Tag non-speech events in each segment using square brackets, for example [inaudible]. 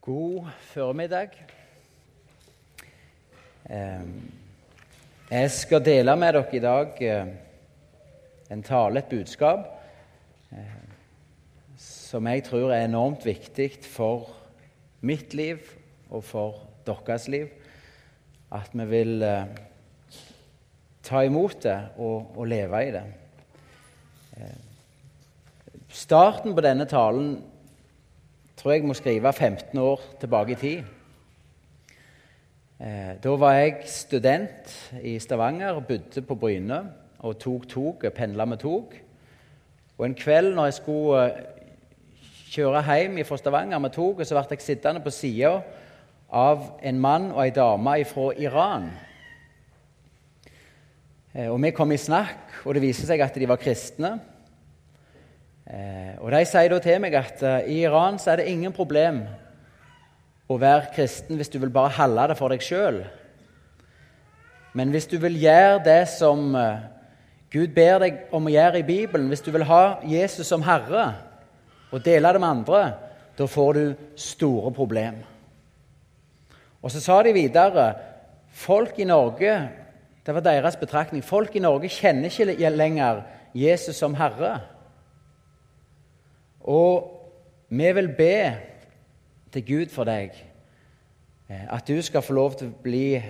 God formiddag. Jeg skal dele med dere i dag eh, en tale, et budskap, eh, som jeg tror er enormt viktig for mitt liv og for deres liv. At vi vil eh, ta imot det og, og leve i det. Starten på denne talen tror jeg må skrive 15 år tilbake i tid. Eh, da var jeg student i Stavanger bodde på Bryne og tok tog, pendla med tog. Og En kveld når jeg skulle eh, kjøre hjem fra Stavanger med toget, så ble jeg sittende på sida av en mann og ei dame fra Iran. Eh, Og Vi kom i snakk, og det viste seg at de var kristne. Eh, og De sier da til meg at eh, i Iran så er det ingen problem å være kristen hvis du vil bare holde det for deg sjøl. Men hvis du vil gjøre det som eh, Gud ber deg om å gjøre i Bibelen, hvis du vil ha Jesus som Herre og dele det med andre, da får du store problemer. Og så sa de videre folk i Norge det var deres betraktning, folk i Norge kjenner ikke lenger Jesus som Herre. Og vi vil be til Gud for deg eh, at du skal få lov til å bli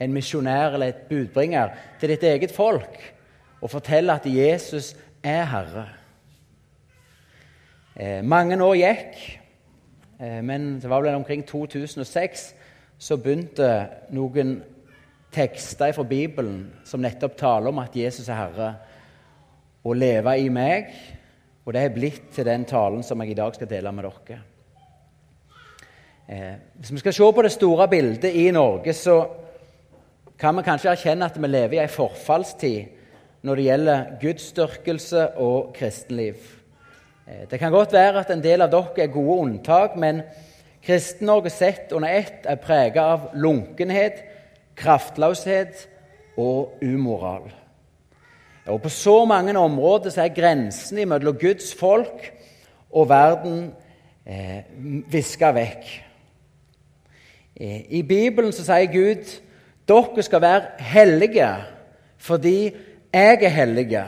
en misjonær eller et budbringer til ditt eget folk og fortelle at Jesus er Herre. Eh, mange år gikk, eh, men det var vel omkring 2006 så begynte noen tekster fra Bibelen som nettopp taler om at Jesus er Herre, å leve i meg og det er blitt til den talen som jeg i dag skal dele med dere. Eh, hvis vi skal se på det store bildet i Norge, så kan vi kanskje erkjenne at vi lever i en forfallstid når det gjelder gudsdyrkelse og kristenliv. Eh, det kan godt være at en del av dere er gode unntak, men Kristen-Norge sett under ett er preget av lunkenhet, kraftløshet og umoral. Og På så mange områder så er grensen mellom Guds folk og verden eh, viska vekk. Eh, I Bibelen så sier Gud dere skal være hellige fordi jeg er hellige.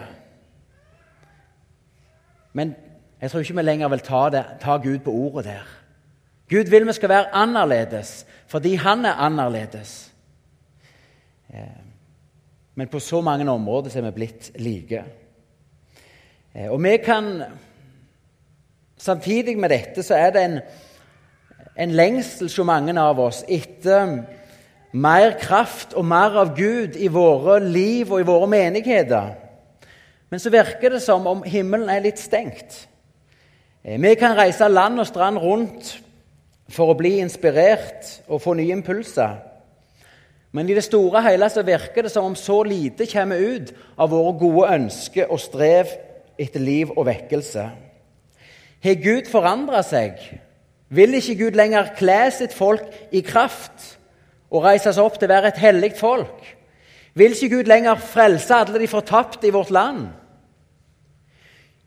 Men jeg tror ikke vi lenger vil ta, det, ta Gud på ordet der. Gud vil vi skal være annerledes fordi han er annerledes. Eh, men på så mange områder er vi blitt like. Eh, og vi kan Samtidig med dette så er det en, en lengsel hos mange av oss etter mer kraft og mer av Gud i våre liv og i våre menigheter. Men så virker det som om himmelen er litt stengt. Eh, vi kan reise land og strand rundt for å bli inspirert og få nye impulser. Men i det store og hele så virker det som om så lite kommer ut av våre gode ønsker og strev etter liv og vekkelse. Har Gud forandra seg? Vil ikke Gud lenger kle sitt folk i kraft og reise seg opp til å være et hellig folk? Vil ikke Gud lenger frelse alle de fortapte i vårt land?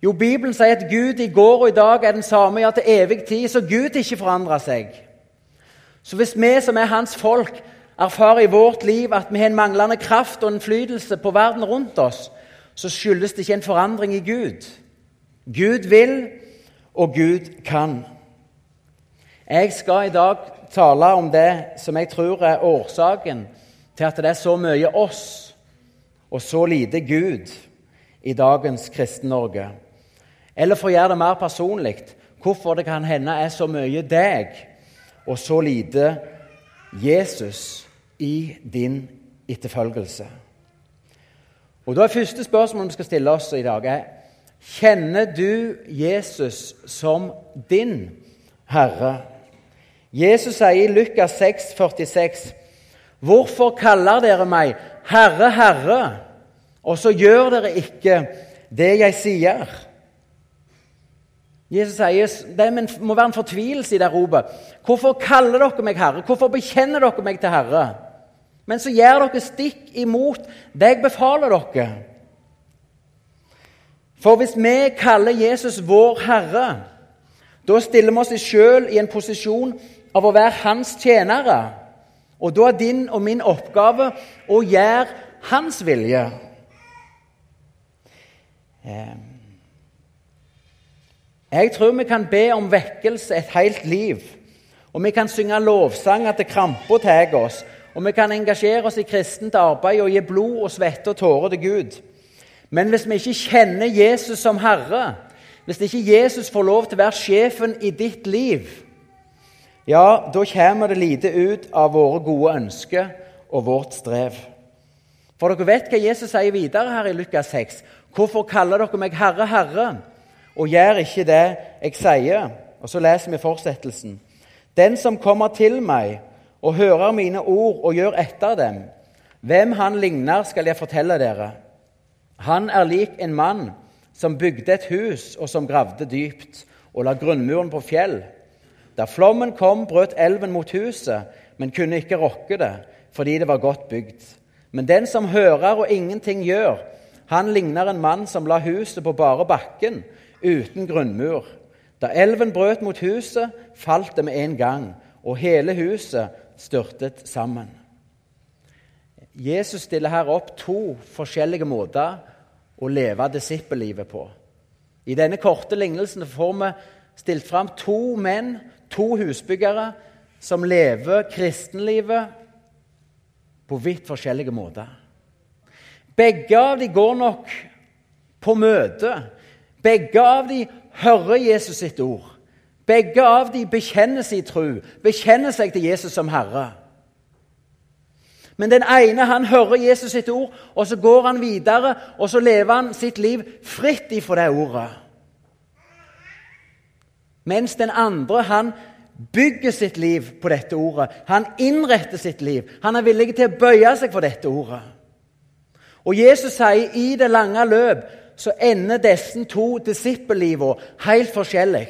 Jo, Bibelen sier at Gud i går og i dag er den samme ja, til evig tid, så Gud ikke forandrer seg. Så hvis vi som er hans folk, erfarer i vårt liv at vi har en manglende kraft og innflytelse på verden rundt oss, så skyldes det ikke en forandring i Gud. Gud vil, og Gud kan. Jeg skal i dag tale om det som jeg tror er årsaken til at det er så mye oss og så lite Gud i dagens Kristen-Norge. Eller for å gjøre det mer personlig hvorfor det kan hende er så mye deg og så lite Jesus i din etterfølgelse. Og da er Første spørsmål vi skal stille oss i dag, er Kjenner du Jesus som din Herre? Jesus sier i Lukas 6, 46, Hvorfor kaller dere meg Herre, Herre, og så gjør dere ikke det jeg sier? Jesus sier det må være en fortvilelse i det ropet. Hvorfor kaller dere meg Herre? Hvorfor bekjenner dere meg til Herre? Men så gjør dere stikk imot det jeg befaler dere. For hvis vi kaller Jesus vår Herre, da stiller vi oss sjøl i en posisjon av å være hans tjenere. Og da er din og min oppgave å gjøre hans vilje. Jeg tror vi kan be om vekkelse et helt liv. Og vi kan synge lovsanger til krampa tar oss. Og vi kan engasjere oss i kristent arbeid og gi blod og svette og tårer til Gud. Men hvis vi ikke kjenner Jesus som Herre, hvis ikke Jesus får lov til å være sjefen i ditt liv, ja, da kommer det lite ut av våre gode ønsker og vårt strev. For dere vet hva Jesus sier videre her i Lukas 6. Hvorfor kaller dere meg Herre, Herre, og gjør ikke det jeg sier? Og så leser vi fortsettelsen. Den som kommer til meg og hører mine ord og gjør etter dem, hvem han ligner, skal jeg fortelle dere. Han er lik en mann som bygde et hus, og som gravde dypt, og la grunnmuren på fjell. Da flommen kom, brøt elven mot huset, men kunne ikke rokke det, fordi det var godt bygd. Men den som hører og ingenting gjør, han ligner en mann som la huset på bare bakken, uten grunnmur. Da elven brøt mot huset, falt det med en gang, og hele huset styrtet sammen. Jesus stiller her opp to forskjellige måter å leve disippellivet på. I denne korte lignelsen får vi stilt fram to menn To husbyggere som lever kristenlivet på vidt forskjellige måter. Begge av dem går nok på møte. Begge av dem hører Jesus sitt ord. Begge av dem bekjenner sin tro, bekjenner seg til Jesus som Herre. Men den ene han hører Jesus sitt ord, og så går han videre og så lever han sitt liv fritt ifra det ordet. Mens den andre han bygger sitt liv på dette ordet. Han innretter sitt liv. Han er villig til å bøye seg for dette ordet. Og Jesus sier i det lange løp så ender disse to disippellivene helt forskjellig.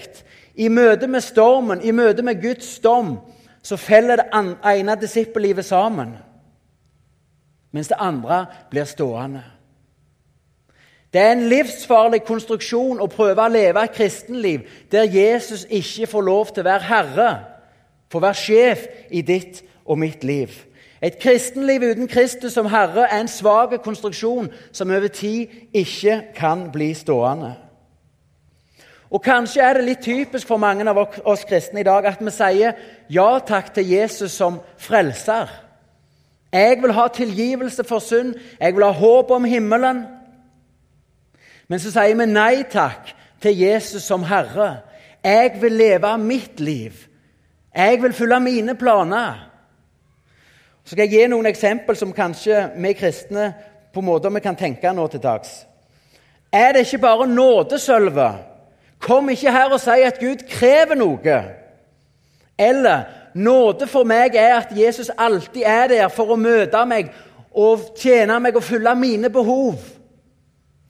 I møte med stormen, i møte med Guds dom, så feller det ene disippellivet sammen. Mens det andre blir stående. Det er en livsfarlig konstruksjon å prøve å leve et kristenliv der Jesus ikke får lov til å være herre, få være sjef i ditt og mitt liv. Et kristenliv uten Kristus som herre er en svak konstruksjon som over tid ikke kan bli stående. Og Kanskje er det litt typisk for mange av oss kristne i dag at vi sier ja takk til Jesus som frelser. Jeg vil ha tilgivelse for synd, jeg vil ha håp om himmelen. Men så sier vi nei takk til Jesus som Herre. Jeg vil leve mitt liv. Jeg vil følge mine planer. Så skal jeg gi noen eksempel som kanskje vi kristne på måter vi kan tenke nå til dags. Er det ikke bare nådesølvet? Kom ikke her og si at Gud krever noe. Eller nåde for meg er at Jesus alltid er der for å møte meg og tjene meg og fylle mine behov.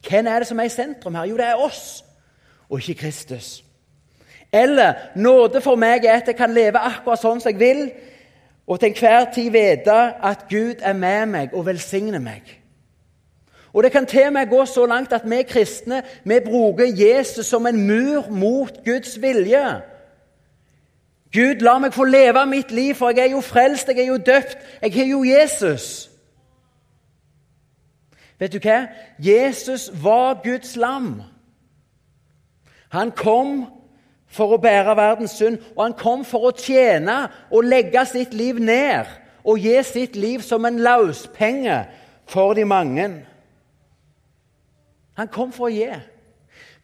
Hvem er det som er i sentrum her? Jo, det er oss, og ikke Kristus. Eller nåde for meg er at jeg kan leve akkurat sånn som jeg vil, og til enhver tid vite at Gud er med meg og velsigner meg. Og Det kan til og med gå så langt at vi kristne vi bruker Jesus som en mur mot Guds vilje. Gud, la meg få leve mitt liv, for jeg er jo frelst, jeg er jo døpt, jeg har jo Jesus. Vet du hva? Jesus var Guds lam. Han kom for å bære verdens synd, og han kom for å tjene og legge sitt liv ned og gi sitt liv som en lauspenge for de mange. Han kom for å gi.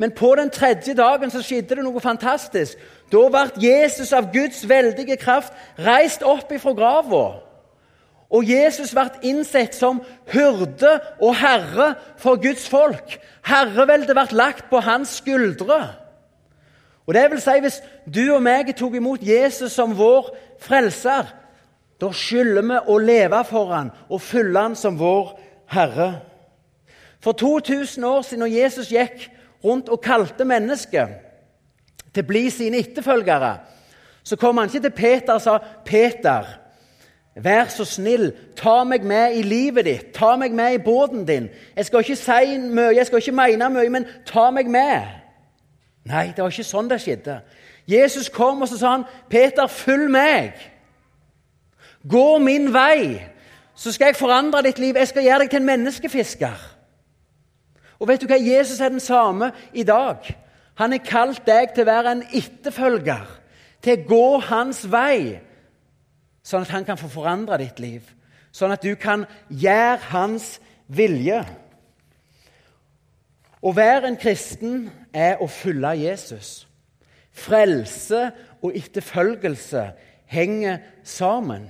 Men på den tredje dagen så skjedde det noe fantastisk. Da ble Jesus av Guds veldige kraft reist opp ifra grava. Og Jesus ble innsett som hyrde og herre for Guds folk. Herreveldet ble lagt på hans skuldre. Og det vil si, Hvis du og meg tok imot Jesus som vår frelser, da skylder vi å leve for han og følge han som vår herre. For 2000 år siden, når Jesus gikk rundt og kalte mennesker til å bli sine etterfølgere, så kom han ikke til Peter og sa 'Peter'. Vær så snill, ta meg med i livet ditt, ta meg med i båten din. Jeg skal ikke si mye, jeg skal ikke mene mye, men ta meg med. Nei, det var ikke sånn det skjedde. Jesus kom og så sa han, 'Peter, følg meg.' Gå min vei, så skal jeg forandre ditt liv. Jeg skal gjøre deg til en menneskefisker. Og vet du hva? Jesus er den samme i dag. Han har kalt deg til å være en etterfølger, til å gå hans vei, sånn at han kan få forandre ditt liv. Sånn at du kan gjøre hans vilje. Å være en kristen er å følge Jesus. Frelse og etterfølgelse henger sammen.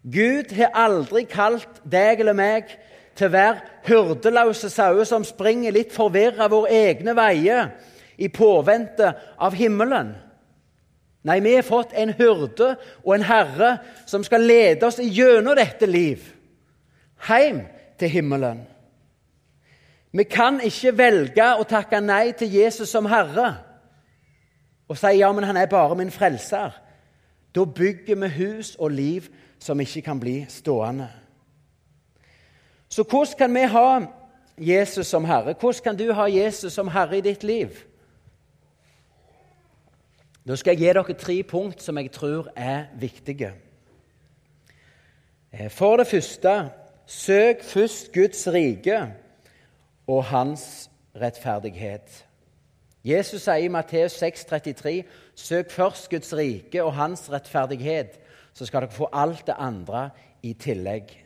Gud har aldri kalt deg eller meg til å være hyrdeløse sauer som springer litt forvirra våre egne veier i påvente av himmelen. Nei, vi har fått en hyrde og en herre som skal lede oss gjennom dette liv, hjem til himmelen. Vi kan ikke velge å takke nei til Jesus som herre og si ja, men han er bare min frelser. Da bygger vi hus og liv som ikke kan bli stående. Så hvordan kan vi ha Jesus som Herre? Hvordan kan du ha Jesus som Herre i ditt liv? Da skal jeg gi dere tre punkt som jeg tror er viktige. Eh, for det første søk først Guds rike og hans rettferdighet. Jesus sier i Matteus 6,33.: Søk først Guds rike og hans rettferdighet, så skal dere få alt det andre i tillegg.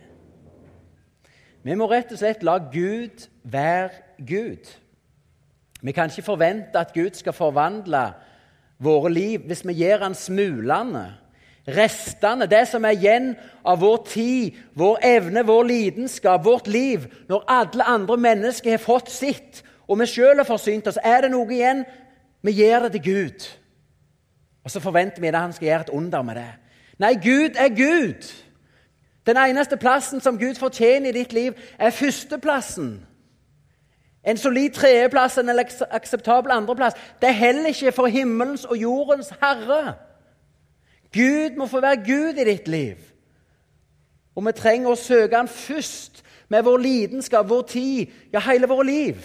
Vi må rett og slett la Gud være Gud. Vi kan ikke forvente at Gud skal forvandle våre liv hvis vi gir han smulene, restene, det som er igjen av vår tid, vår evne, vår lidenskap, vårt liv, når alle andre mennesker har fått sitt, og vi sjøl har forsynt oss. Er det noe igjen? Vi gir det til Gud. Og så forventer vi at han skal gjøre et under med det. Nei, Gud er Gud. Den eneste plassen som Gud fortjener i ditt liv, er førsteplassen. En solid tredjeplass en akseptabel andreplass. Det er heller ikke for himmelens og jordens herre. Gud må få være Gud i ditt liv. Og vi trenger å søke Han først, med vår lidenskap, vår tid, ja, hele vårt liv.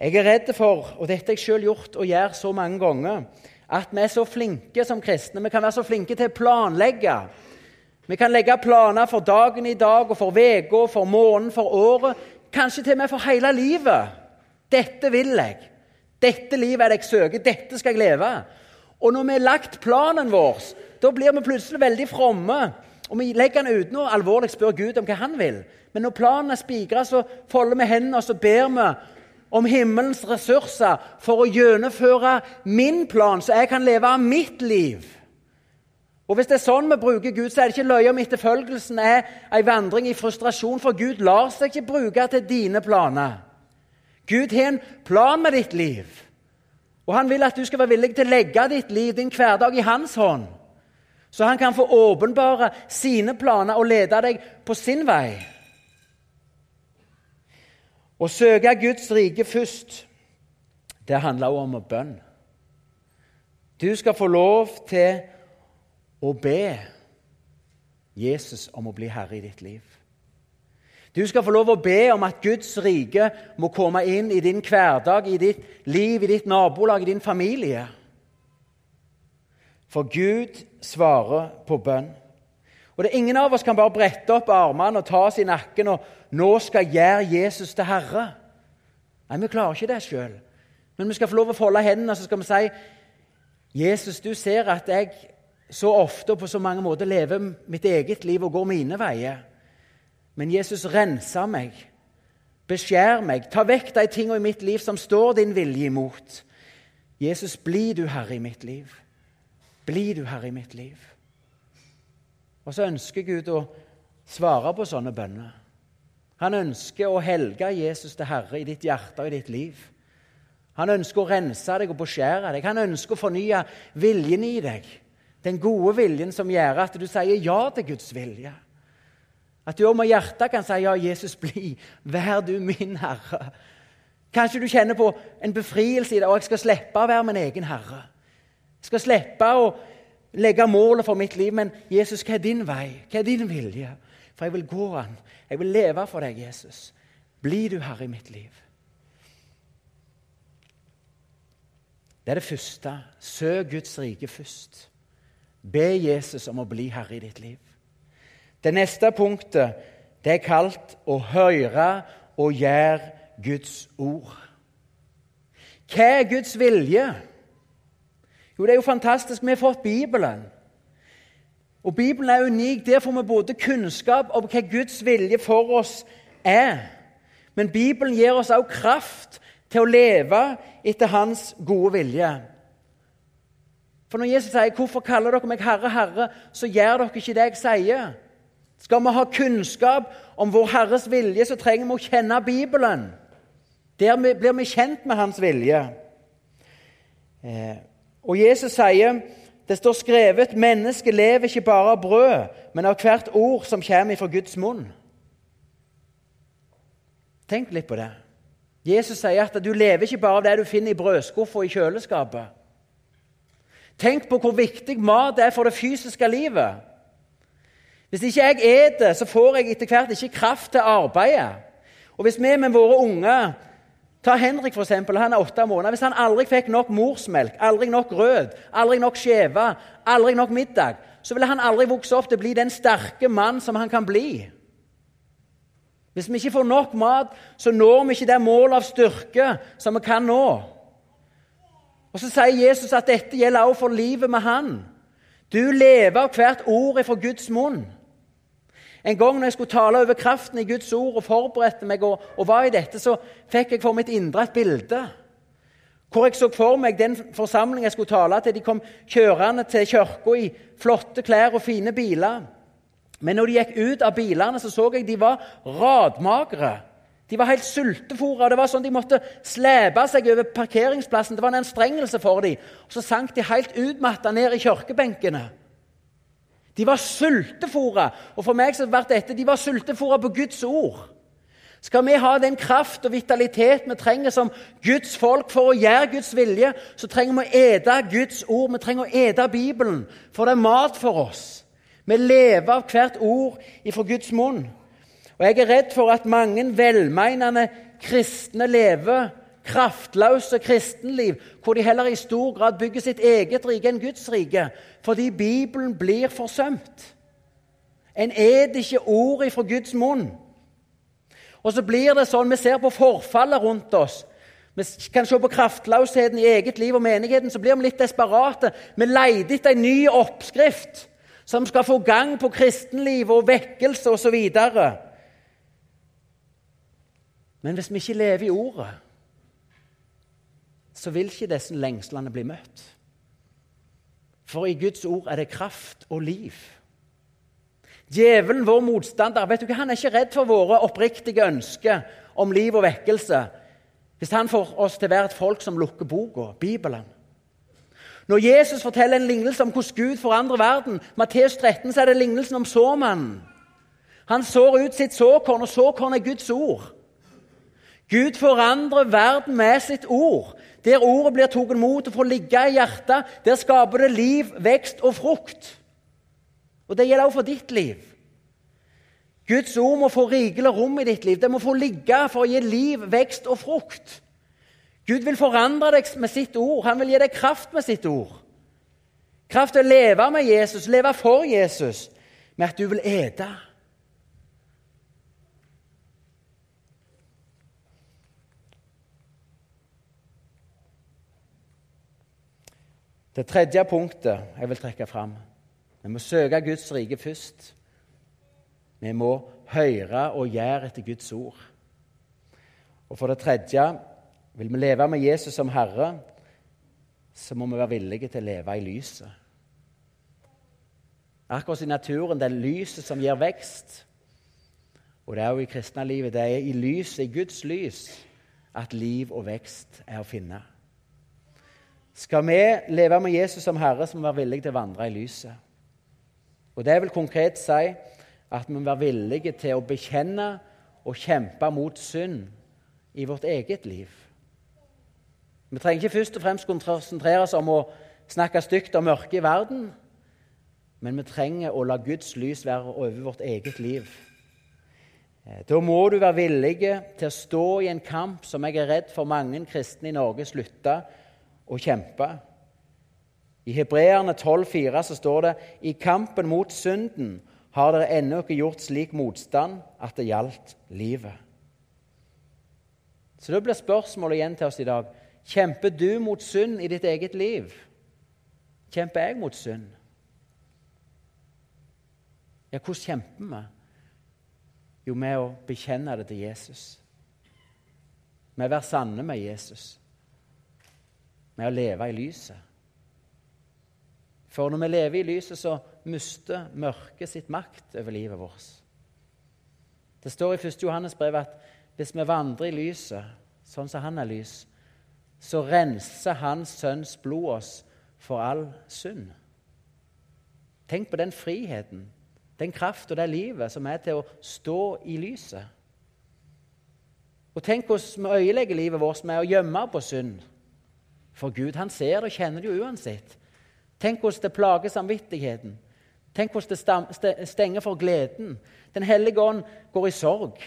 Jeg er redd for, og dette har jeg sjøl gjort og gjør så mange ganger, at vi er så flinke som kristne. Vi kan være så flinke til å planlegge. Vi kan legge planer for dagen i dag og for uka, for måneden, for året. Kanskje til og med for hele livet. Dette vil jeg. Dette livet er det jeg søker. Dette skal jeg leve. Og når vi har lagt planen vår, da blir vi plutselig veldig fromme. Og vi legger den uten å alvorlig spørre Gud om hva han vil. Men når planen er spigra, så folder vi hendene og så ber vi om himmelens ressurser for å gjennomføre min plan, så jeg kan leve av mitt liv. Og Hvis det er sånn vi bruker Gud, så er det ikke løye om etterfølgelsen er en vandring i frustrasjon, for Gud lar seg ikke bruke til dine planer. Gud har en plan med ditt liv, og han vil at du skal være villig til å legge ditt liv, din hverdag, i hans hånd. Så han kan få åpenbare sine planer og lede deg på sin vei. Å søke Guds rike først, det handler også om bønn. Du skal få lov til å be Jesus om å bli herre i ditt liv. Du skal få lov å be om at Guds rike må komme inn i din hverdag, i ditt liv, i ditt nabolag, i din familie. For Gud svarer på bønn. Og det er Ingen av oss kan bare brette opp armene og ta oss i nakken og nå skal gjøre Jesus til herre. Nei, Vi klarer ikke det sjøl. Men vi skal få lov å folde hendene og så skal vi si Jesus, du ser at jeg så ofte og på så mange måter lever mitt eget liv og går mine veier. Men Jesus renser meg, beskjær meg, ta vekk de tingene i mitt liv som står din vilje imot. Jesus, bli du herre i mitt liv. Bli du herre i mitt liv. Og så ønsker Gud å svare på sånne bønner. Han ønsker å helge Jesus til Herre i ditt hjerte og i ditt liv. Han ønsker å rense deg og beskjære deg. Han ønsker å fornye viljen i deg. Den gode viljen som gjør at du sier ja til Guds vilje. At du òg med hjertet kan si ja, Jesus, bli, vær du min Herre. Kanskje du kjenner på en befrielse i det, og jeg skal slippe å være min egen herre. Jeg skal slippe å legge målet for mitt liv. Men Jesus, hva er din vei? Hva er din vilje? For jeg vil gå an. Jeg vil leve for deg, Jesus. Bli du herre i mitt liv. Det er det første. Søk Guds rike først. Be Jesus om å bli herre i ditt liv. Det neste punktet det er kalt å høre og gjøre Guds ord. Hva er Guds vilje? Jo, det er jo fantastisk. Vi har fått Bibelen. Og Bibelen er unik. Der får vi både kunnskap om hva Guds vilje for oss er. Men Bibelen gir oss også kraft til å leve etter Hans gode vilje. For når Jesus sier 'Hvorfor kaller dere meg Herre, Herre', så gjør dere ikke det jeg sier. Skal vi ha kunnskap om vår Herres vilje, så trenger vi å kjenne Bibelen. Der blir vi kjent med Hans vilje. Eh, og Jesus sier det står skrevet 'Mennesket lever ikke bare av brød, men av hvert ord som kommer fra Guds munn'. Tenk litt på det. Jesus sier at du lever ikke bare av det du finner i brødskuffa i kjøleskapet. Tenk på hvor viktig mat er for det fysiske livet. Hvis ikke jeg eter, så får jeg etter hvert ikke kraft til arbeidet. Og hvis vi med våre unger Ta Henrik, for eksempel, han er åtte måneder. Hvis han aldri fikk nok morsmelk, aldri nok rød, aldri nok skjeve, aldri nok middag, så ville han aldri vokse opp til å bli den sterke mann som han kan bli. Hvis vi ikke får nok mat, så når vi ikke det målet av styrke som vi kan nå. Og Så sier Jesus at dette gjelder også for livet med Han. Du lever av hvert ord fra Guds munn. En gang når jeg skulle tale over kraften i Guds ord og forberedte meg og, og var i dette, så fikk jeg for mitt indre et bilde. Hvor jeg så for meg den forsamlingen jeg skulle tale til. De kom kjørende til kirka i flotte klær og fine biler. Men når de gikk ut av bilene, så så jeg de var radmagre. De var helt sultefòra. Det var sånn de måtte slepe seg over parkeringsplassen. Det var en anstrengelse for dem. Og så sank de helt utmatta ned i kirkebenkene. De var sultefòra. Og for meg så ble dette de var sultefòra på Guds ord. Skal vi ha den kraft og vitalitet vi trenger som Guds folk for å gjøre Guds vilje, så trenger vi å ete Guds ord. Vi trenger å ete Bibelen, for det er mat for oss. Vi lever av hvert ord ifra Guds munn. Og Jeg er redd for at mange velmeinende kristne lever kraftløse kristenliv, hvor de heller i stor grad bygger sitt eget rike enn Guds rike, fordi Bibelen blir forsømt. En et ikke ordet fra Guds munn. Og så blir det sånn, Vi ser på forfallet rundt oss. Vi kan se på kraftløsheten i eget liv og menigheten, så blir vi litt desperate. Vi leter etter en ny oppskrift som skal få gang på kristenliv og vekkelse osv. Men hvis vi ikke lever i Ordet så vil ikke disse lengslene bli møtt. For i Guds ord er det kraft og liv. Djevelen, vår motstander, vet du hva? han er ikke redd for våre oppriktige ønsker om liv og vekkelse hvis han får oss til å være et folk som lukker boka, Bibelen. Når Jesus forteller en lignelse om hvordan Gud forandrer verden, Matteus 13, så er det lignelsen om såmannen. Han sår ut sitt såkorn, og såkorn er Guds ord. Gud forandrer verden med sitt ord. Der ordet blir tatt imot og får ligge i hjertet, der skaper det liv, vekst og frukt. Og Det gjelder også for ditt liv. Guds ord må få rikelig rom i ditt liv. Det må få ligge for å gi liv, vekst og frukt. Gud vil forandre deg med sitt ord. Han vil gi deg kraft med sitt ord. Kraft til å leve med Jesus, leve for Jesus, med at du vil ete. Det tredje punktet jeg vil trekke fram Vi må søke Guds rike først. Vi må høre og gjøre etter Guds ord. Og for det tredje vil vi leve med Jesus som Herre, så må vi være villige til å leve i lyset. Akkurat i naturen det er lyset som gir vekst. Og det er jo i kristne livet, det er i lyset, i Guds lys, at liv og vekst er å finne. Skal vi leve med Jesus som Herre, så må vi være villige til å vandre i lyset. Og Det vil konkret si at vi må være villige til å bekjenne og kjempe mot synd i vårt eget liv. Vi trenger ikke først og fremst konsentrere oss om å snakke stygt om mørket i verden, men vi trenger å la Guds lys være over vårt eget liv. Eh, da må du være villig til å stå i en kamp som jeg er redd for mange kristne i Norge slutter å kjempe. I Hebreerne 12,4 så står det i kampen mot synden har dere ennå ikke gjort slik motstand at det gjaldt livet. Så da blir spørsmålet igjen til oss i dag kjemper du mot synd i ditt eget liv. Kjemper jeg mot synd? Ja, hvordan kjemper vi? Jo, med å bekjenne det til Jesus. Med å være sanne med Jesus. Med å leve i lyset. For når vi lever i lyset, så mister mørket sitt makt over livet vårt. Det står i 1. Johannes brev at hvis vi vandrer i lyset, sånn som han er lys, så renser Hans Sønns blod oss for all synd. Tenk på den friheten, den kraft og det livet som er til å stå i lyset. Og tenk hvordan vi øyelegger livet vårt med å gjemme på synd. For Gud han ser det og kjenner det jo uansett. Tenk hvordan det plager samvittigheten. Tenk hvordan det stenger for gleden. Den hellige ånd går i sorg.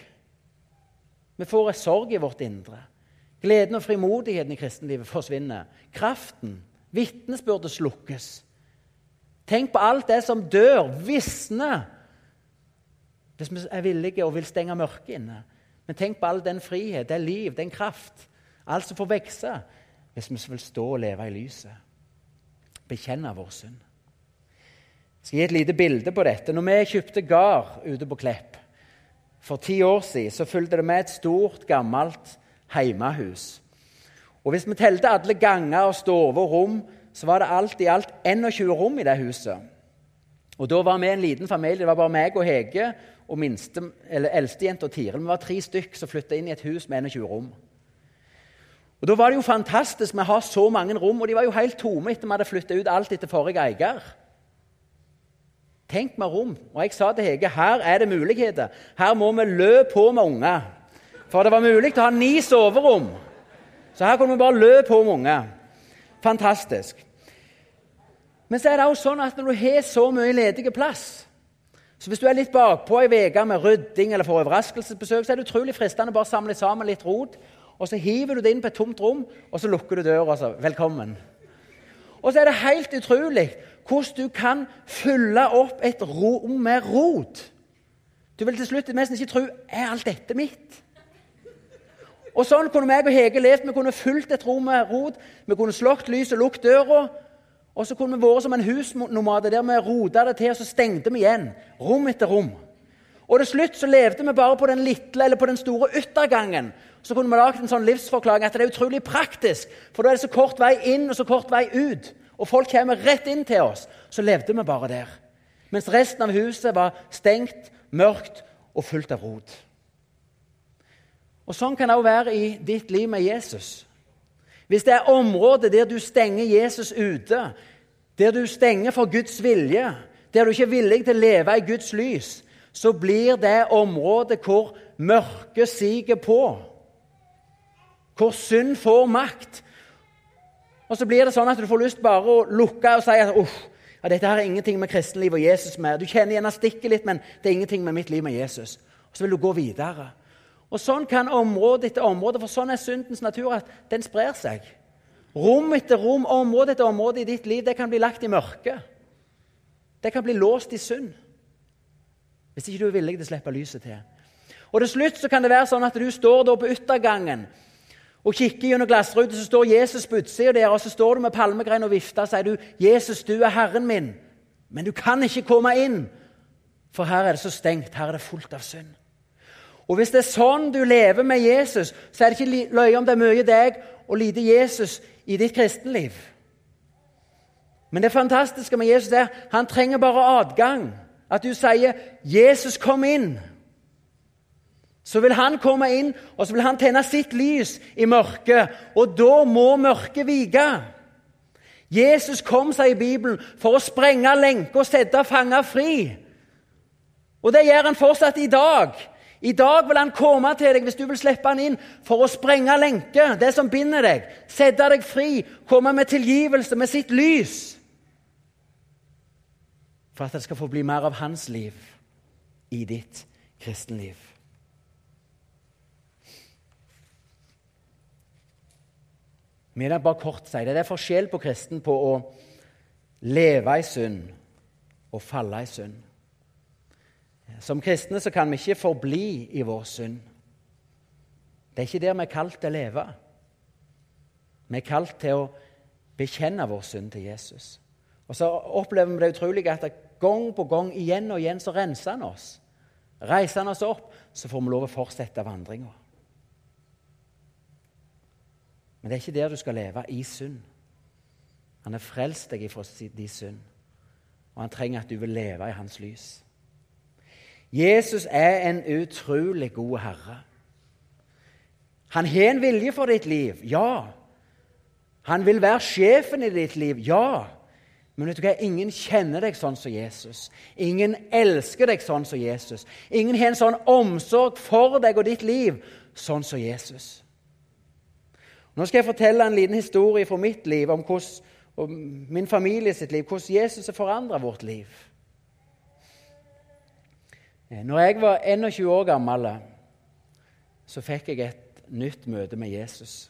Vi får en sorg i vårt indre. Gleden og frimodigheten i kristenlivet forsvinner. Kraften, vitnesbyrdet slukkes. Tenk på alt det som dør, visner, hvis vi er villige og vil stenge mørket inne. Men tenk på all den frihet, det liv, den kraft, alt som får vokse, hvis vi vil stå og leve i lyset bekjenne vår synd. Jeg skal gi et lite bilde på dette. Når vi kjøpte gard ute på Klepp for ti år siden, så fulgte det med et stort, gammelt heimehus. Og Hvis vi telte alle ganger, og stover og rom, så var det alt i alt 21 rom i det huset. Og Da var vi en liten familie. Det var bare meg og Hege og eldstejenta Tiril. Vi var tre stykk som flytta inn i et hus med 21 rom. Og Da var det jo fantastisk. Vi har så mange rom, og de var jo helt tomme etter vi hadde flytta ut alt etter forrige eier. Tenk med rom. Og jeg sa til Hege her er det muligheter. Her må vi lø på med unger. For det var mulig å ha ni soverom. Så her kunne vi bare lø på med unger. Fantastisk. Men så er det også sånn at når du har så mye ledig plass så Hvis du er litt bakpå ei uke med rydding eller får overraskelsesbesøk, så er det utrolig fristende bare å samle sammen litt rot og så hiver du det inn på et tomt rom, og så lukker du døra. Altså. velkommen. Og så er det helt utrolig hvordan du kan fylle opp et rom med rot. Du vil til slutt nesten ikke tro er alt dette mitt. Og Sånn kunne meg og Hege levd. Vi kunne fulgt et rom med rot. Vi kunne slått lyset lukket døra. Og så kunne vi vært som en husnomade der vi rota det til, og så stengte vi igjen. Rom etter rom. Og til slutt så levde vi bare på den lille eller på den store yttergangen. Så kunne vi lagd en sånn livsforklaring at det er utrolig praktisk. For da er det så kort vei inn og så kort vei ut. Og folk kommer rett inn til oss. Så levde vi bare der. Mens resten av huset var stengt, mørkt og fullt av rot. Og Sånn kan det òg være i ditt liv med Jesus. Hvis det er områder der du stenger Jesus ute, der du stenger for Guds vilje, der du ikke er villig til å leve i Guds lys, så blir det området hvor mørket siger på. Hvor synd får makt. Og så blir det sånn at du får lyst bare å lukke og si at uff, ja, dette her er ingenting med kristenliv og Jesus med. Du kjenner gjerne stikket litt, men det er ingenting med mitt liv med Jesus. Og så vil du gå videre. Og Sånn kan område etter område, for sånn er syndens natur, at den sprer seg. Rom etter rom, område etter område i ditt liv, det kan bli lagt i mørket. Det kan bli låst i synd. Hvis ikke du er villig til å slippe lyset til. Og til slutt så kan det være sånn at du står da på yttergangen og kikker gjennom glassruta, så står Jesus på utsida der, og så står du med palmegrein og vifter og sier du, 'Jesus, du er Herren min.' Men du kan ikke komme inn, for her er det så stengt. Her er det fullt av synd. Og Hvis det er sånn du lever med Jesus, så er det ikke løye om det er mye deg og lite Jesus i ditt kristenliv. Men det fantastiske med Jesus er han trenger bare adgang. At du sier 'Jesus, kom inn'. Så vil han komme inn og så vil han tenne sitt lys i mørket. Og da må mørket vike. Jesus kom sier Bibelen for å sprenge lenker og sette fanger fri. Og det gjør han fortsatt i dag. I dag vil han komme til deg hvis du vil slippe han inn, for å sprenge lenker, det som binder deg, sette deg fri, komme med tilgivelse, med sitt lys. For at det skal få bli mer av hans liv i ditt kristenliv. Vi jeg bare kort si det. Det er forskjell på kristen på å leve i synd og falle i synd. Som kristne så kan vi ikke forbli i vår synd. Det er ikke der vi er kalt til å leve. Vi er kalt til å bekjenne vår synd til Jesus. Og så opplever vi det utrolige at gang på gang, igjen og igjen, så renser han oss. Reiser han oss opp, så får vi lov å fortsette vandringa. Men det er ikke der du skal leve, i synd. Han har frelst deg fra din synd, og han trenger at du vil leve i hans lys. Jesus er en utrolig god herre. Han har en vilje for ditt liv, ja. Han vil være sjefen i ditt liv, ja. Men vet du hva? ingen kjenner deg sånn som Jesus. Ingen elsker deg sånn som Jesus. Ingen har en sånn omsorg for deg og ditt liv sånn som Jesus. Nå skal jeg fortelle en liten historie fra mitt liv om hvordan, og min familie sitt liv, hvordan Jesus har forandra vårt liv. Eh, når jeg var 21 år gammel, så fikk jeg et nytt møte med Jesus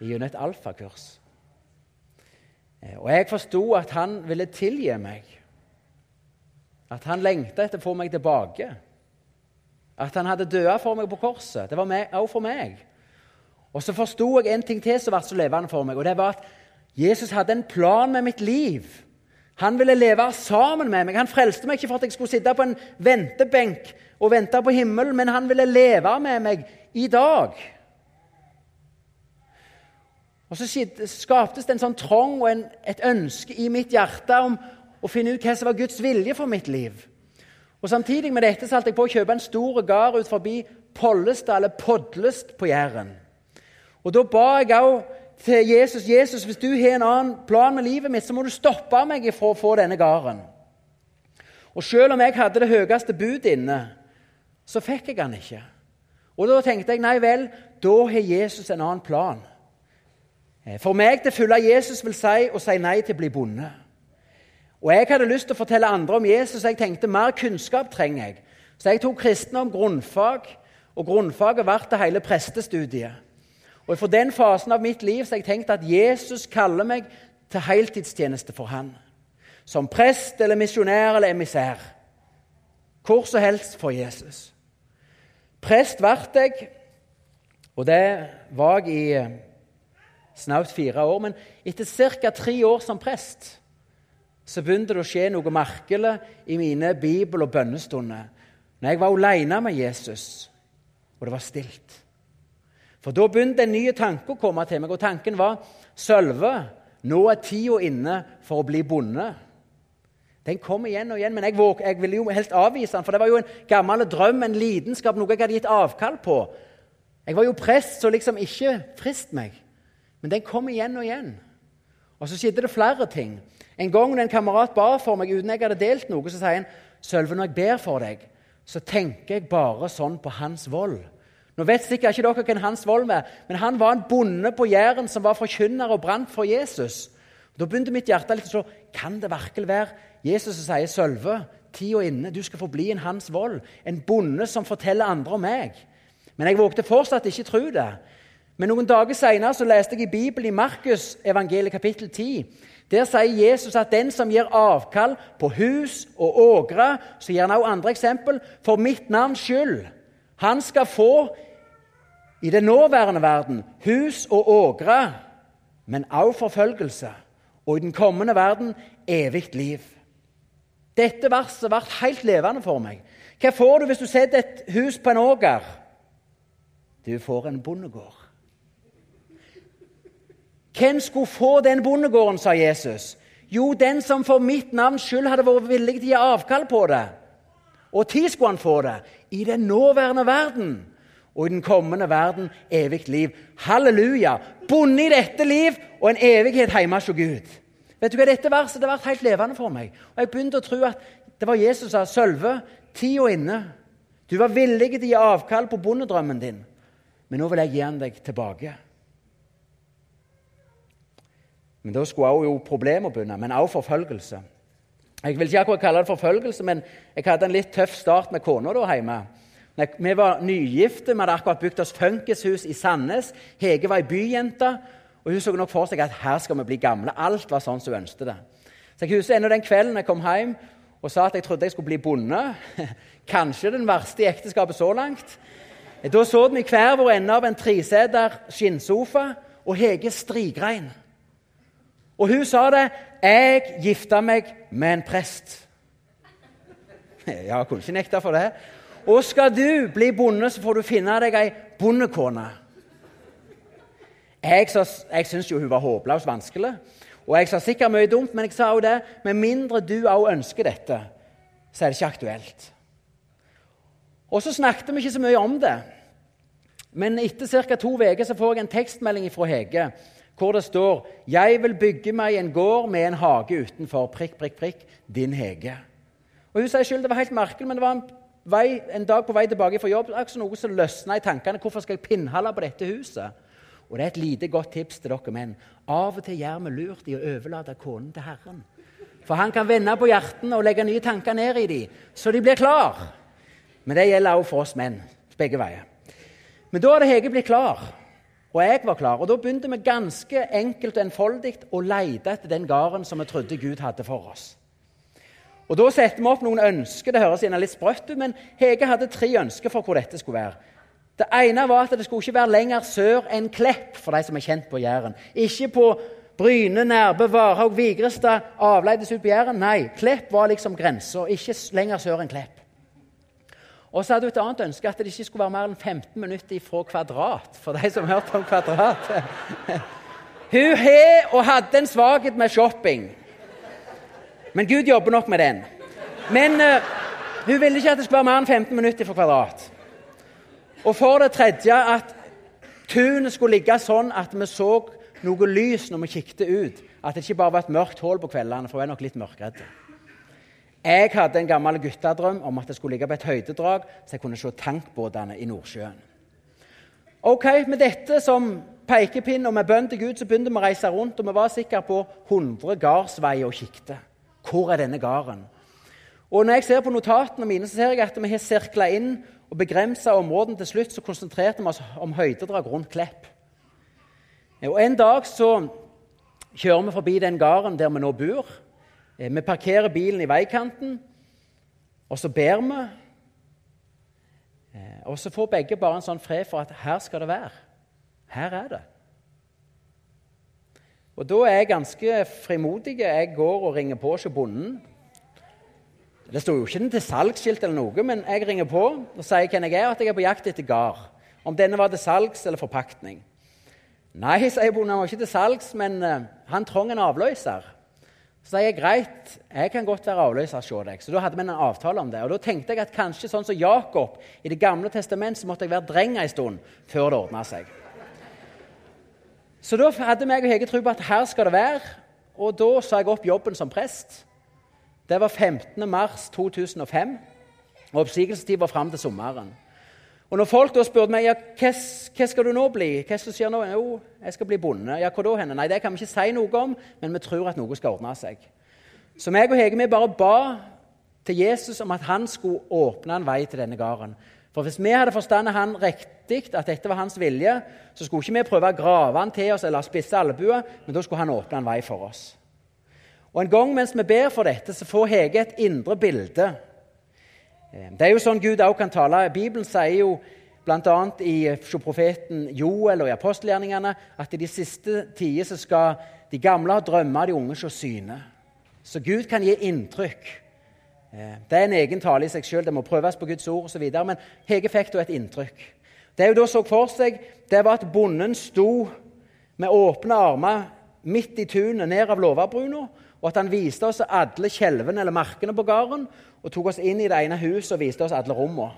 gjennom et alfakurs. Eh, og jeg forsto at han ville tilgi meg. At han lengta etter å få meg tilbake. At han hadde dødd for meg på korset. Det var også for meg. Og så forsto jeg en ting til som ble så levende for meg, og det var at Jesus hadde en plan med mitt liv. Han ville leve sammen med meg. Han frelste meg ikke for at jeg skulle sitte på en ventebenk og vente på himmelen, men han ville leve med meg i dag. Og Så skaptes det en sånn trang og en, et ønske i mitt hjerte om å finne ut hva som var Guds vilje for mitt liv. Og Samtidig med dette så holdt jeg på å kjøpe en stor gard ut forbi Pollestad, eller Podlest på Jæren. Og Da ba jeg òg til Jesus Jesus, hvis du har en annen plan med livet mitt, så må du stoppe meg for å få denne gården. Og selv om jeg hadde det høyeste budet inne, så fikk jeg han ikke. Og Da tenkte jeg nei vel, da har Jesus en annen plan. Eh, for meg til å følge Jesus vil si å si nei til å bli bonde. Og Jeg hadde lyst til å fortelle andre om Jesus, og jeg tenkte mer kunnskap trenger jeg. Så jeg tok kristendom grunnfag, og grunnfaget ble til hele prestestudiet. Og For den fasen av mitt liv så jeg tenkte at Jesus kaller meg til heltidstjeneste for han. Som prest eller misjonær eller emissær. Hvor som helst for Jesus. Prest ble jeg, og det var jeg i eh, snaut fire år. Men etter ca. tre år som prest så begynte det å skje noe merkelig i mine bibel- og bønnestunder. Når jeg var alene med Jesus, og det var stilt. For Da begynte en ny tanke å komme til meg, og tanken var Sølve, nå er tida inne for å bli bonde. Den kom igjen og igjen, men jeg, våg, jeg ville jo helst avvise den, for det var jo en gammel drøm, en lidenskap, noe jeg hadde gitt avkall på. Jeg var jo prest, så liksom ikke frist meg. Men den kom igjen og igjen. Og så skjedde det flere ting. En gang en kamerat ba for meg uten jeg hadde delt noe, så sier han Sølve, når jeg ber for deg, så tenker jeg bare sånn på hans vold. Nå vet sikkert ikke dere hvem Hans Vold er, men han var en bonde på Jæren som var forkynner og brant for Jesus. Da begynte mitt hjerte litt å slå. kan det virkelig være Jesus som sier Sølve, tida inne, du skal få bli en Hans Vold.' en bonde som forteller andre om meg. Men jeg vågte fortsatt ikke tro det. Men noen dager senere leste jeg i Bibelen i Markus evangeliet kapittel 10. Der sier Jesus at den som gir avkall på hus og ågre, så gir han også andre eksempel, for mitt navns skyld, han skal få i den nåværende verden hus og ågre, men også forfølgelse. Og i den kommende verden evig liv. Dette verset ble helt levende for meg. Hva får du hvis du setter et hus på en åger? Du får en bondegård. Hvem skulle få den bondegården, sa Jesus. Jo, den som for mitt navns skyld hadde vært villig til å gi avkall på det. Og tid skulle han få det? I den nåværende verden og i den kommende verden evig liv. Halleluja! Bonde i dette liv og en evighet hjemme hos Gud. Vet du hva, Dette verset det ble helt levende for meg. Og Jeg begynte å tro at det var Jesus som sa Sølve, tida inne. Du var villig til å gi avkall på bondedrømmen din, men nå vil jeg gi den deg tilbake. Men Da skulle også jo problemer begynne, men også forfølgelse. Jeg vil ikke akkurat kalle det forfølgelse, men jeg hadde en litt tøff start med kona hjemme. Vi var nygifte, vi hadde akkurat bygd oss funkishus i Sandnes. Hege var ei byjente, og hun så nok for seg at her skal vi bli gamle. Alt var sånn som hun ønsket det. Så jeg husker ennå den kvelden jeg kom hjem og sa at jeg trodde jeg skulle bli bonde. [laughs] Kanskje den verste i ekteskapet så langt. Da så vi hver vår ende av en treseter skinnsofa, og Hege strigrein. Og hun sa det 'Jeg gifta meg med en prest'. Ja, kunne ikke nekte for det. Og skal du bli bonde, så får du finne deg ei bondekone. Jeg, jeg syns jo hun var håpløst vanskelig. Og jeg sa sikkert mye dumt, men jeg sa jo det med mindre du òg ønsker dette, så er det ikke aktuelt. Og så snakket vi ikke så mye om det. Men etter ca. to uker får jeg en tekstmelding fra Hege hvor det står 'Jeg vil bygge meg en gård med en hage utenfor. prikk, prikk, prikk, Din Hege'. Og Hun sier selv det var helt merkelig, men det var en, vei, en dag på vei tilbake fra jobb akkurat noe som løsna i tankene. Hvorfor skal jeg pinnhalle på dette huset? Og det er et lite godt tips til dere menn. Av og til gjør vi lurt i å overlate konen til Herren. For han kan vende på hjertene og legge nye tanker ned i dem, så de blir klar. Men det gjelder også for oss menn. Begge veier. Men da hadde Hege blitt klar, og jeg var klar. Og da begynte vi ganske enkelt og enfoldig å lete etter den gården som vi trodde Gud hadde for oss. Og Da setter vi opp noen ønsker. Det høres gjerne litt sprøtt ut, men Hege hadde tre ønsker for hvor dette skulle være. Det ene var at det skulle ikke være lenger sør enn Klepp, for de som er kjent på Jæren. Ikke på Bryne, Nærbø, Varhaug, Vigrestad, avleides ut på Jæren. Nei, Klepp var liksom grensa. Ikke lenger sør enn Klepp. Og så hadde hun et annet ønske, at det ikke skulle være mer enn 15 minutter fra Kvadrat. For de som hørte om Kvadrat. [laughs] Hun har og hadde en svakhet med shopping. Men Gud jobber nok med den. Men uh, hun ville ikke at det skulle være mer enn 15 minutter fra Kvadrat. Og for det tredje at tunet skulle ligge sånn at vi så noe lys når vi kikket ut. At det ikke bare var et mørkt hull på kveldene, for vi er nok litt mørkredde. Jeg hadde en gammel guttedrøm om at jeg skulle ligge på et høydedrag, så jeg kunne se tankbåtene i Nordsjøen. Ok, Med dette som pekepinn og med bønn til Gud så begynte vi å reise rundt. og Vi var sikkert på 100 gardsveier og kikte. Hvor er denne gården? Og Når jeg ser på notatene mine, så ser jeg at vi har sirkla inn og begrensa områdene til slutt. Så konsentrerte vi oss om høydedrag rundt Klepp. Og En dag så kjører vi forbi den gården der vi nå bor. Eh, vi parkerer bilen i veikanten, og så ber vi. Eh, og så får begge bare en sånn fred for at her skal det være. Her er det. Og Da er jeg ganske frimodig. Jeg går og ringer på hos bonden. Det står jo ikke til salgsskilt, eller noe, men jeg ringer på og sier hvem jeg er, at jeg er på jakt etter gard. Om denne var til salgs eller forpaktning. Nei, sier bonden, han var ikke til salgs, men uh, han trong en avløser. Så sa jeg greit, jeg kan godt være avløser hos deg. Så da hadde vi en avtale om det. Og da tenkte jeg at kanskje sånn som Jakob i Det gamle testamentet, så måtte jeg være dreng en stund før det ordna seg. Så da hadde meg og Hege tro på at her skal det være. Og da sa jeg opp jobben som prest. Det var 15. mars 2005. Og oppsigelsestid var fram til sommeren. Og når folk da spurte meg ja, hva, skal du nå bli, hva som skjer nå? Jo, jeg skal bli bonde. Ja, hva da henne? Nei, Det kan vi ikke si noe om, men vi tror at noe skal ordne seg. Så meg og Hege vi bare ba til Jesus om at han skulle åpne en vei til denne gården. For Hvis vi hadde forstandet han riktig, at dette var hans vilje, så skulle ikke vi prøve å grave han til oss eller spisse albuer, men da skulle han åpne en vei for oss. Og En gang mens vi ber for dette, så får Hege et indre bilde det er jo sånn Gud også kan tale. Bibelen sier jo bl.a. i profeten Joel og i apostelgjerningene at i de siste tider så skal de gamle ha drømmer, de unge se syne. Så Gud kan gi inntrykk. Eh, det er en egen tale i seg sjøl. Det må prøves på Guds ord osv. Men Hege fikk da et inntrykk. Det hun da så for seg, det var at bonden sto med åpne armer midt i tunet ned av låvebruna, og at han viste oss alle skjelvene eller markene på gården og tok oss inn i det ene huset og viste oss alle rommene.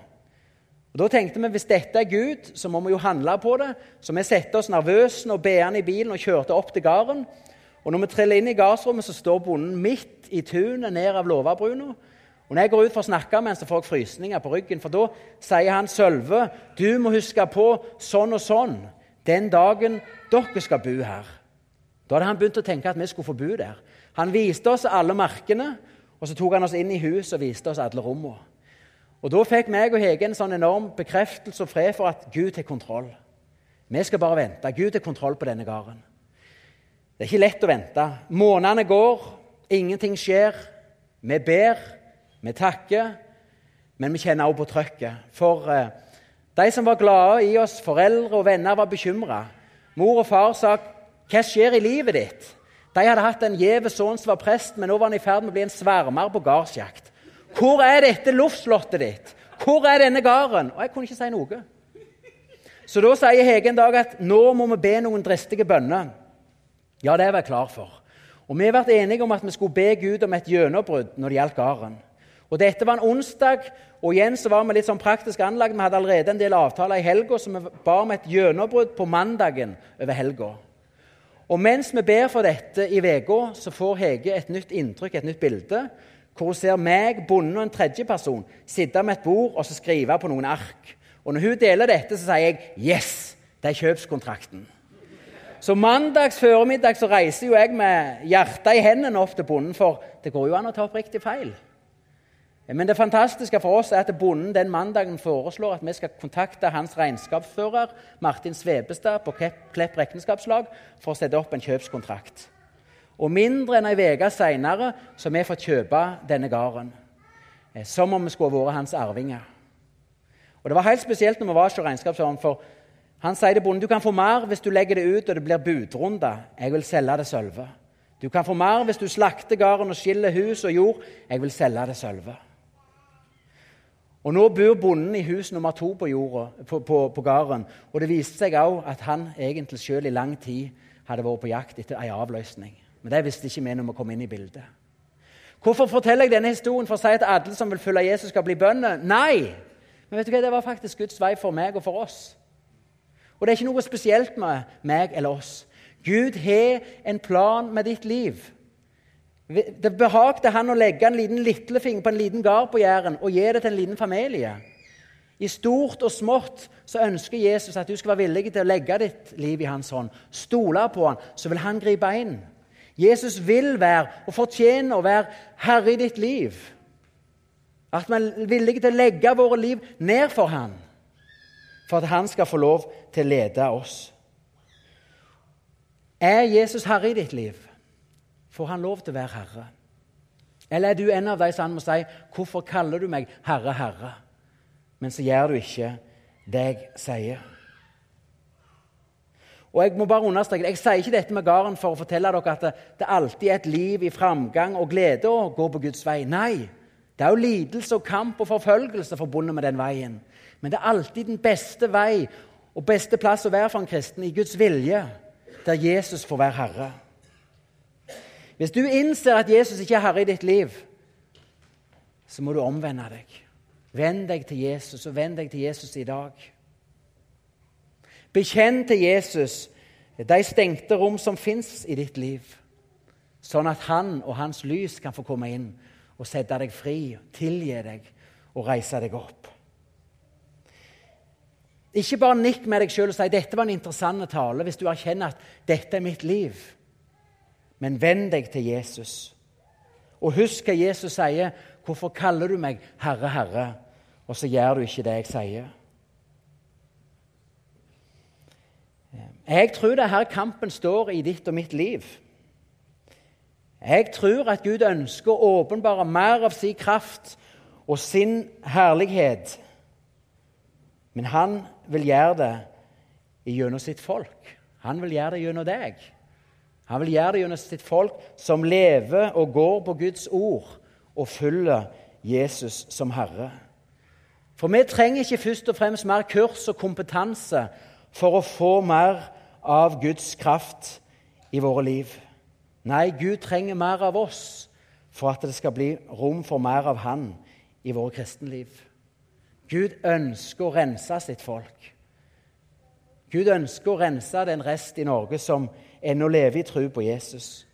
Og Da tenkte vi hvis dette er Gud, så må vi jo handle på det. Så vi satte oss nervøse og beende i bilen og kjørte opp til gården. Og når vi triller inn i gardsrommet, så står bonden midt i tunet ned av låvebruna. Og når jeg går ut for å snakke med ham, får jeg frysninger på ryggen. For da sier han Sølve, du må huske på sånn og sånn den dagen dere skal bo her. Da hadde han begynt å tenke at vi skulle få bo der. Han viste oss alle markene, og så tok han oss inn i huset og viste oss alle rommene. Og Da fikk meg og Hege en sånn enorm bekreftelse og fred for at Gud har kontroll. Vi skal bare vente. Gud har kontroll på denne gården. Det er ikke lett å vente. Månedene går, ingenting skjer. Vi ber, vi takker, men vi kjenner også på trøkket. For eh, de som var glade i oss, foreldre og venner, var bekymra. Mor og far sa 'Hva skjer i livet ditt?' De hadde hatt en gjev sønn som var prest, men nå var han i ferd med å bli en svermer på gardsjakt. 'Hvor er dette luftslottet ditt? Hvor er denne gården?' Og jeg kunne ikke si noe. Så da sier Hege en dag at nå må vi be noen dristige bønner. Ja, det var jeg klar for. Og Vi har vært enige om at vi skulle be Gud om et gjennombrudd når det gjaldt gården. Og Dette var en onsdag, og igjen så var vi litt sånn praktisk anlagt. Vi hadde allerede en del avtaler i helga, så vi ba om et gjennombrudd på mandagen over helga. Og mens vi ber for dette i uka, så får Hege et nytt inntrykk, et nytt bilde, hvor hun ser meg, bonden og en tredjeperson sitte med et bord og så skrive på noen ark. Og Når hun deler dette, så sier jeg 'yes'. Det er kjøpskontrakten. Så mandags formiddag så reiser jo jeg med hjertet i hendene opp til bonden, for det går jo an å ta opp riktig feil. Men det fantastiske for oss er at bonden den mandagen foreslår at vi skal kontakte hans regnskapsfører Martin Svebestad på Klepp regnskapslag for å sette opp en kjøpskontrakt. Og mindre enn ei uke seinere har vi fått kjøpe denne gården. Eh, som om vi skulle vært hans arvinger. Og Det var helt spesielt når vi var hos regnskapsføreren. for Han sier til bonden du kan få mer hvis du legger det ut og det blir budrunde. Jeg vil selge det sølve. Du kan få mer hvis du slakter gården og skiller hus og jord. Jeg vil selge det sølve. Og Nå bor bonden i hus nummer to på, jorda, på, på, på gården. Og det viste seg òg at han egentlig selv i lang tid hadde vært på jakt etter ei avløsning. Men det visste ikke vi når vi kom inn i bildet. Hvorfor forteller jeg denne historien for å si at alle som vil følge Jesus, skal bli bønder? Nei! Men vet du hva, det var faktisk Guds vei for meg og for oss. Og det er ikke noe spesielt med meg eller oss. Gud har en plan med ditt liv. Det behagte han å legge en liten litlefinger på en liten gard på Jæren og gi det til en liten familie. I stort og smått så ønsker Jesus at du skal være villig til å legge ditt liv i hans hånd. Stole på han, så vil han gripe inn. Jesus vil være og fortjener å være herre i ditt liv. At vi er villige til å legge våre liv ned for han, for at han skal få lov til å lede oss. Er Jesus herre i ditt liv? Får han lov til å være herre? Eller er du en av de som han må si 'Hvorfor kaller du meg Herre, Herre?' Men så gjør du ikke det jeg sier. Og Jeg må bare understreke, jeg sier ikke dette med gården for å fortelle dere at det alltid er et liv i framgang og glede å gå på Guds vei. Nei. Det er jo lidelse og kamp og forfølgelse forbundet med den veien. Men det er alltid den beste vei og beste plass å være for en kristen, i Guds vilje, der Jesus får være herre. Hvis du innser at Jesus ikke er herre i ditt liv, så må du omvende deg. Venn deg til Jesus, og venn deg til Jesus i dag. Bekjenn til Jesus de stengte rom som fins i ditt liv, sånn at han og hans lys kan få komme inn og sette deg fri, tilgi deg og reise deg opp. Ikke bare nikk med deg sjøl og si dette var en interessant tale hvis du erkjenner at dette er mitt liv men venn deg til Jesus. Og husk hva Jesus sier. 'Hvorfor kaller du meg Herre, Herre?' Og så gjør du ikke det jeg sier. Jeg tror det er her kampen står i ditt og mitt liv. Jeg tror at Gud ønsker å åpenbare mer av sin kraft og sin herlighet. Men han vil gjøre det gjennom sitt folk. Han vil gjøre det gjennom deg. Han vil gjøre det gjennom sitt folk som lever og går på Guds ord og følger Jesus som Herre. For vi trenger ikke først og fremst mer kurs og kompetanse for å få mer av Guds kraft i våre liv. Nei, Gud trenger mer av oss for at det skal bli rom for mer av Han i våre kristenliv. Gud ønsker å rense sitt folk. Gud ønsker å rense den rest i Norge som enn å leve i tro på Jesus.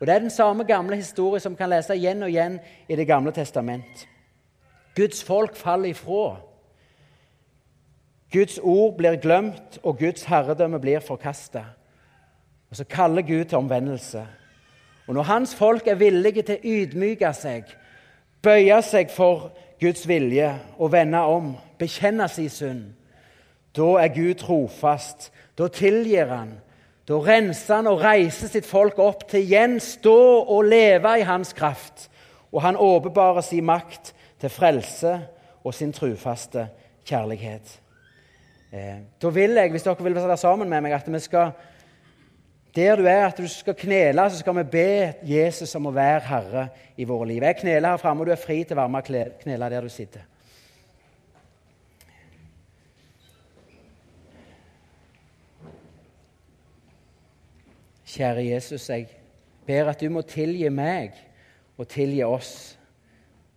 Og Det er den samme gamle historien som kan lese igjen og igjen i Det gamle testament. Guds folk faller ifra. Guds ord blir glemt, og Guds herredømme blir forkasta. Og så kaller Gud til omvendelse. Og når hans folk er villige til å ydmyke seg, bøye seg for Guds vilje og vende om, bekjenne sin synd, da er Gud trofast. Da tilgir han. Da renser han og reiser sitt folk opp til igjen stå og leve i hans kraft. Og han åpenbarer sin makt til frelse og sin trufaste kjærlighet. Eh, da vil jeg, hvis dere vil være sammen med meg, at vi skal der du er, at du skal knele, så skal vi be Jesus om å være herre i våre liv. Jeg kneler her framme, og du er fri til å være med og knele der du sitter. Kjære Jesus, jeg ber at du må tilgi meg og tilgi oss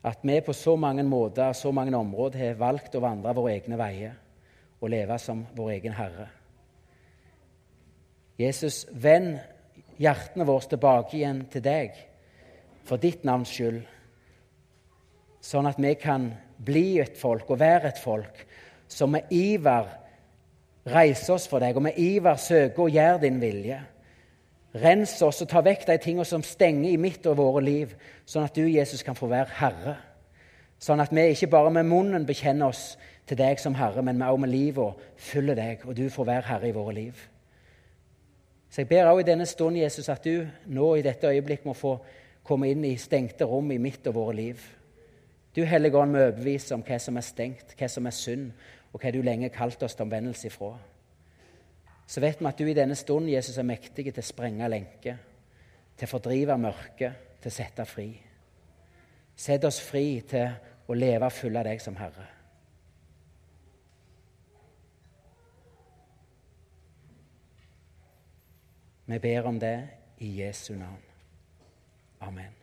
at vi på så mange måter så mange områder har valgt å vandre våre egne veier og leve som vår egen herre. Jesus, vend hjertene våre tilbake igjen til deg for ditt navns skyld, sånn at vi kan bli et folk og være et folk som med iver reiser oss for deg, og med iver søker å gjøre din vilje. Rens oss og ta vekk de tingene som stenger i mitt og våre liv, sånn at du, Jesus, kan få være Herre. Sånn at vi ikke bare med munnen bekjenner oss til deg som Herre, men vi også med livet følger deg, og du får være Herre i våre liv. Så jeg ber også i denne stund, Jesus, at du nå i dette øyeblikk må få komme inn i stengte rom i mitt og våre liv. Du Hellige Ånd må overbevise om hva som er stengt, hva som er synd, og hva du lenge kalte oss til omvendelse ifra så vet vi at du i denne stund Jesus, er mektig til å sprenge lenker, til å fordrive mørket, til å sette fri. Sett oss fri til å leve full av deg som Herre. Vi ber om det i Jesu navn. Amen.